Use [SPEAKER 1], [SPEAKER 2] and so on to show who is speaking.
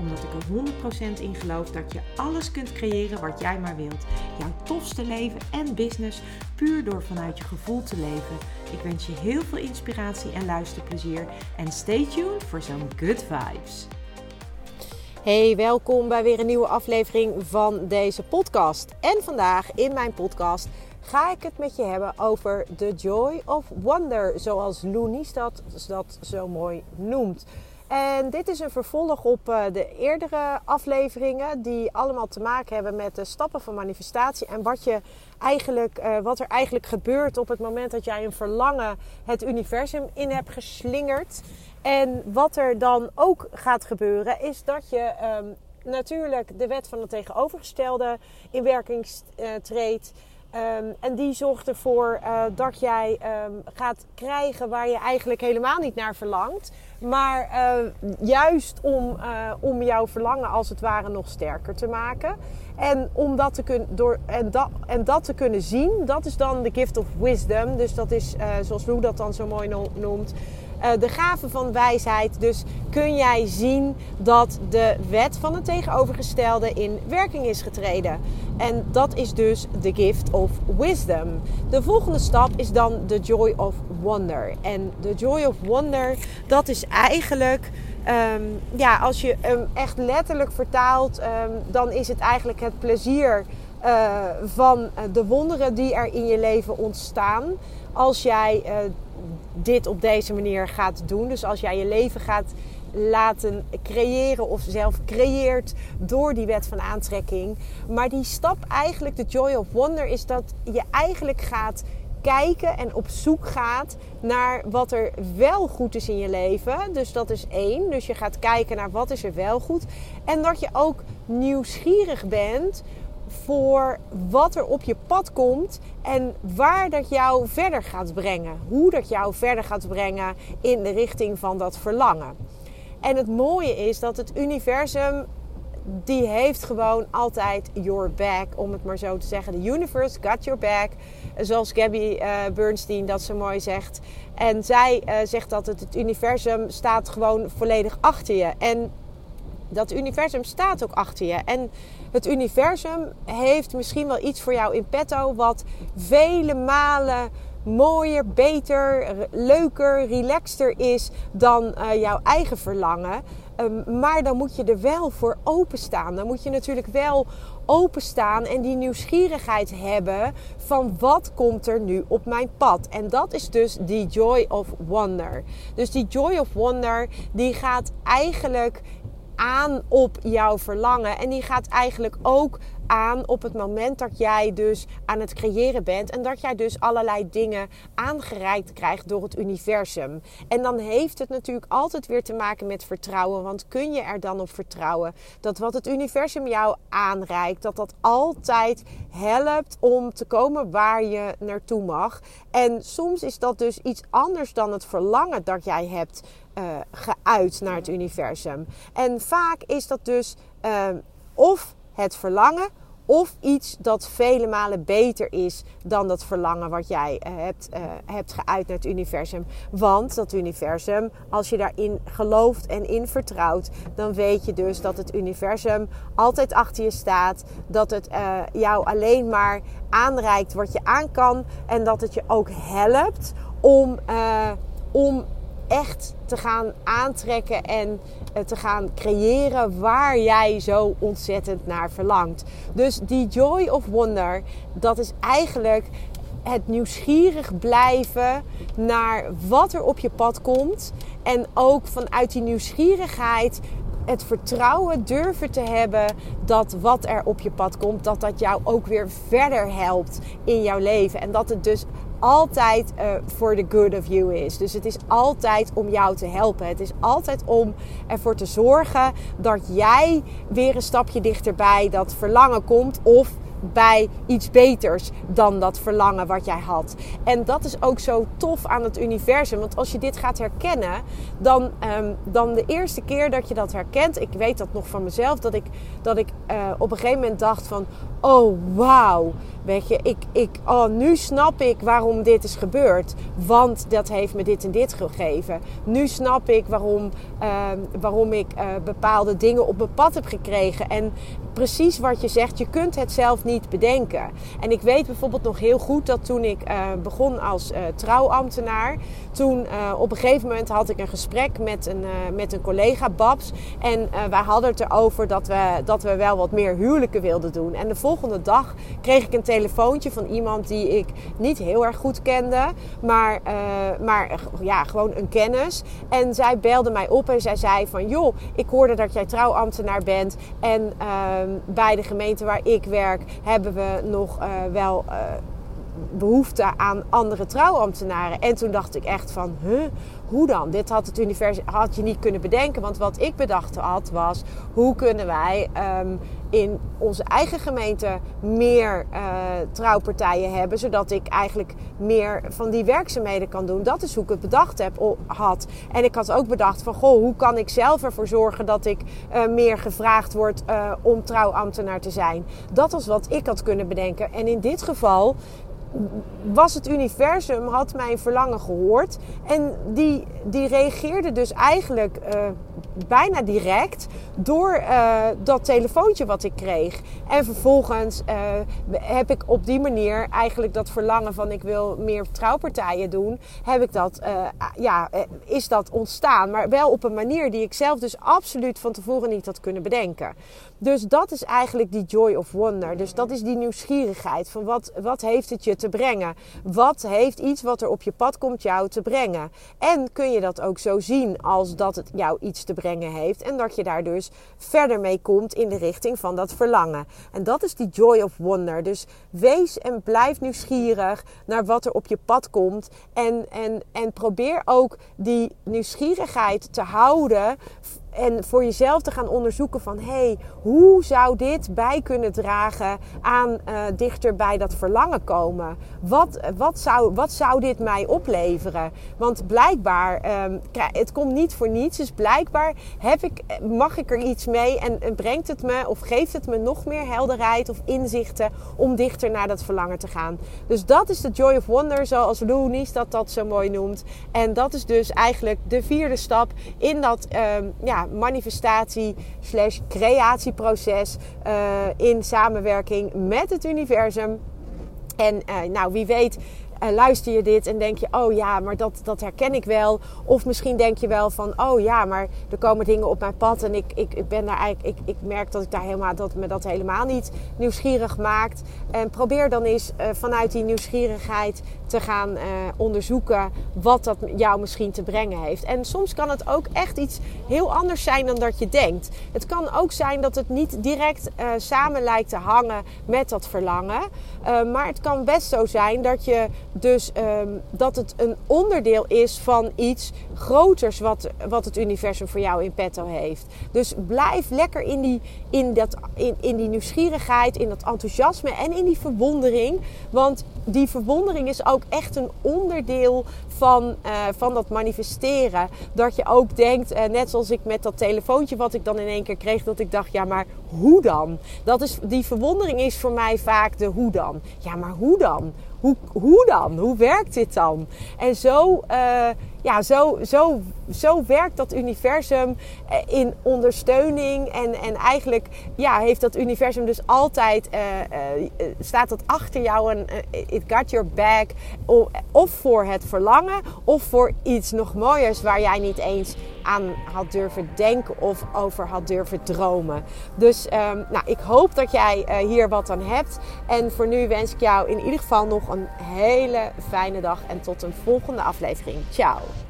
[SPEAKER 1] Omdat ik er 100% in geloof dat je alles kunt creëren wat jij maar wilt. Jouw tofste leven en business puur door vanuit je gevoel te leven. Ik wens je heel veel inspiratie en luisterplezier. En stay tuned voor zo'n good vibes.
[SPEAKER 2] Hey, welkom bij weer een nieuwe aflevering van deze podcast. En vandaag in mijn podcast ga ik het met je hebben over the joy of wonder, zoals Loenies dat, dat zo mooi noemt. En dit is een vervolg op uh, de eerdere afleveringen, die allemaal te maken hebben met de stappen van manifestatie en wat, je eigenlijk, uh, wat er eigenlijk gebeurt op het moment dat jij een verlangen het universum in hebt geslingerd. En wat er dan ook gaat gebeuren, is dat je um, natuurlijk de wet van het tegenovergestelde in werking uh, treedt. Um, en die zorgt ervoor uh, dat jij um, gaat krijgen waar je eigenlijk helemaal niet naar verlangt. Maar uh, juist om, uh, om jouw verlangen als het ware nog sterker te maken. En, om dat te kun, door, en, dat, en dat te kunnen zien, dat is dan de gift of wisdom. Dus dat is, zoals Lou dat dan zo mooi noemt, de gave van wijsheid. Dus kun jij zien dat de wet van het tegenovergestelde in werking is getreden. En dat is dus de gift of wisdom. De volgende stap is dan de joy of wonder. En de joy of wonder, dat is eigenlijk. Um, ja, als je hem echt letterlijk vertaalt, um, dan is het eigenlijk het plezier uh, van de wonderen die er in je leven ontstaan. Als jij dit op deze manier gaat doen. Dus als jij je leven gaat laten creëren of zelf creëert door die wet van aantrekking. Maar die stap eigenlijk, de joy of wonder, is dat je eigenlijk gaat kijken en op zoek gaat naar wat er wel goed is in je leven. Dus dat is één. Dus je gaat kijken naar wat is er wel goed. En dat je ook nieuwsgierig bent voor wat er op je pad komt en waar dat jou verder gaat brengen. Hoe dat jou verder gaat brengen in de richting van dat verlangen. En het mooie is dat het universum die heeft gewoon altijd your back, om het maar zo te zeggen. The universe got your back, zoals Gabby uh, Bernstein dat zo mooi zegt. En zij uh, zegt dat het, het universum staat gewoon volledig achter je. En dat universum staat ook achter je. En het universum heeft misschien wel iets voor jou in petto wat vele malen mooier, beter, leuker, relaxter is dan uh, jouw eigen verlangen. Um, maar dan moet je er wel voor openstaan. Dan moet je natuurlijk wel openstaan en die nieuwsgierigheid hebben van wat komt er nu op mijn pad. En dat is dus die joy of wonder. Dus die joy of wonder die gaat eigenlijk aan op jouw verlangen. En die gaat eigenlijk ook aan op het moment dat jij dus aan het creëren bent. En dat jij dus allerlei dingen aangereikt krijgt door het universum. En dan heeft het natuurlijk altijd weer te maken met vertrouwen. Want kun je er dan op vertrouwen dat wat het universum jou aanreikt, dat dat altijd helpt om te komen waar je naartoe mag. En soms is dat dus iets anders dan het verlangen dat jij hebt uh, geuit naar het universum. En vaak is dat dus uh, of het verlangen of iets dat vele malen beter is dan dat verlangen wat jij uh, hebt, uh, hebt geuit naar het universum. Want dat universum, als je daarin gelooft en in vertrouwt, dan weet je dus dat het universum altijd achter je staat. Dat het uh, jou alleen maar aanreikt wat je aan kan. En dat het je ook helpt om, om echt te gaan aantrekken en eh, te gaan creëren waar jij zo ontzettend naar verlangt. Dus die joy of wonder, dat is eigenlijk het nieuwsgierig blijven naar wat er op je pad komt. En ook vanuit die nieuwsgierigheid het vertrouwen durven te hebben dat wat er op je pad komt, dat dat jou ook weer verder helpt in jouw leven. En dat het dus altijd voor uh, the good of you is. Dus het is altijd om jou te helpen. Het is altijd om ervoor te zorgen dat jij weer een stapje dichterbij dat verlangen komt. Of bij iets beters dan dat verlangen wat jij had. En dat is ook zo tof aan het universum. Want als je dit gaat herkennen, dan, um, dan de eerste keer dat je dat herkent. Ik weet dat nog van mezelf, dat ik, dat ik uh, op een gegeven moment dacht van... Oh, wauw. Weet je, ik, ik, oh, nu snap ik waarom dit is gebeurd. Want dat heeft me dit en dit gegeven. Nu snap ik waarom, uh, waarom ik uh, bepaalde dingen op mijn pad heb gekregen. En precies wat je zegt, je kunt het zelf niet bedenken. En ik weet bijvoorbeeld nog heel goed dat toen ik uh, begon als trouwambtenaar. Toen op een gegeven moment had ik een gesprek met een, met een collega, Babs. En wij hadden het erover dat we, dat we wel wat meer huwelijken wilden doen. En de volgende dag kreeg ik een telefoontje van iemand die ik niet heel erg goed kende, maar, uh, maar ja, gewoon een kennis. En zij belde mij op en zij zei van, joh, ik hoorde dat jij trouwambtenaar bent en uh, bij de gemeente waar ik werk hebben we nog uh, wel uh, behoefte aan andere trouwambtenaren. En toen dacht ik echt van, hoe dan? Dit had het universum had je niet kunnen bedenken. Want wat ik bedacht had was, hoe kunnen wij um, in onze eigen gemeente meer uh, trouwpartijen hebben, zodat ik eigenlijk meer van die werkzaamheden kan doen. Dat is hoe ik het bedacht heb, had. En ik had ook bedacht van, goh, hoe kan ik zelf ervoor zorgen dat ik uh, meer gevraagd word uh, om trouwambtenaar te zijn? Dat was wat ik had kunnen bedenken. En in dit geval was het universum, had mijn verlangen gehoord. En die, die reageerde dus eigenlijk uh, bijna direct door uh, dat telefoontje wat ik kreeg. En vervolgens uh, heb ik op die manier eigenlijk dat verlangen van ik wil meer trouwpartijen doen. Heb ik dat, ja, is dat ontstaan. Maar wel op een manier die ik zelf dus absoluut van tevoren niet had kunnen bedenken. Dus dat is eigenlijk die joy of wonder. Dus dat is die nieuwsgierigheid van wat, wat heeft het je te brengen? Wat heeft iets wat er op je pad komt jou te brengen? En kun je dat ook zo zien als dat het jou iets te brengen heeft en dat je daar dus verder mee komt in de richting van dat verlangen. En dat is die joy of wonder. Dus wees en blijf nieuwsgierig naar wat er op je pad komt en, en, en probeer ook die nieuwsgierigheid te houden en voor jezelf te gaan onderzoeken van hé, hey, hoe zou dit bij kunnen dragen aan uh, dichter bij dat verlangen komen? Wat, wat, zou, wat zou dit mij opleveren? Want blijkbaar, um, het komt niet voor niets. Dus blijkbaar heb ik, mag ik er iets mee en, en, brengt het me of geeft het me nog meer helderheid of inzichten om dichter naar dat verlangen te gaan. Dus dat is de Joy of Wonder, zoals Loonies dat dat zo mooi noemt. En dat is dus eigenlijk de vierde stap in dat um, ja, manifestatie slash creatieproces uh, in samenwerking met het universum. En uh, nou, wie weet luister je dit en denk je, oh ja, maar dat, dat herken ik wel. Of misschien denk je wel van, oh ja, maar er komen dingen op mijn pad en ik, ik, ik ben daar eigenlijk, ik, ik merk dat ik daar helemaal, dat me dat helemaal niet nieuwsgierig maakt. En probeer dan eens uh, vanuit die nieuwsgierigheid te gaan uh, onderzoeken wat dat jou misschien te brengen heeft. En soms kan het ook echt iets heel anders zijn dan dat je denkt. Het kan ook zijn dat het niet direct samen lijkt te hangen met dat verlangen. maar het kan best zo zijn dat je dus um, dat het een onderdeel is van iets groters wat, wat het universum voor jou in petto heeft. Dus blijf lekker in die, in, dat, in, in die nieuwsgierigheid, in dat enthousiasme en in die verwondering. Want die verwondering is ook echt een onderdeel van, uh, van dat manifesteren. Dat je ook denkt, uh, net zoals ik met dat telefoontje wat ik dan in één keer kreeg, dat ik dacht, ja maar hoe dan? Dat is, die verwondering is voor mij vaak de hoe dan. Ja maar hoe dan? Hoe, hoe dan? Hoe werkt dit dan? En zo, uh, ja, zo, zo, zo werkt dat universum eh, in ondersteuning. En, en eigenlijk ja, heeft dat universum dus altijd, staat dat achter jou en it got your back. Of voor het verlangen of voor iets nog mooiers waar jij niet eens aan had durven denken of over had durven dromen. Dus um, nou, ik hoop dat jij uh, hier wat aan hebt. En voor nu wens ik jou in ieder geval nog een hele fijne dag en tot een volgende aflevering. Ciao!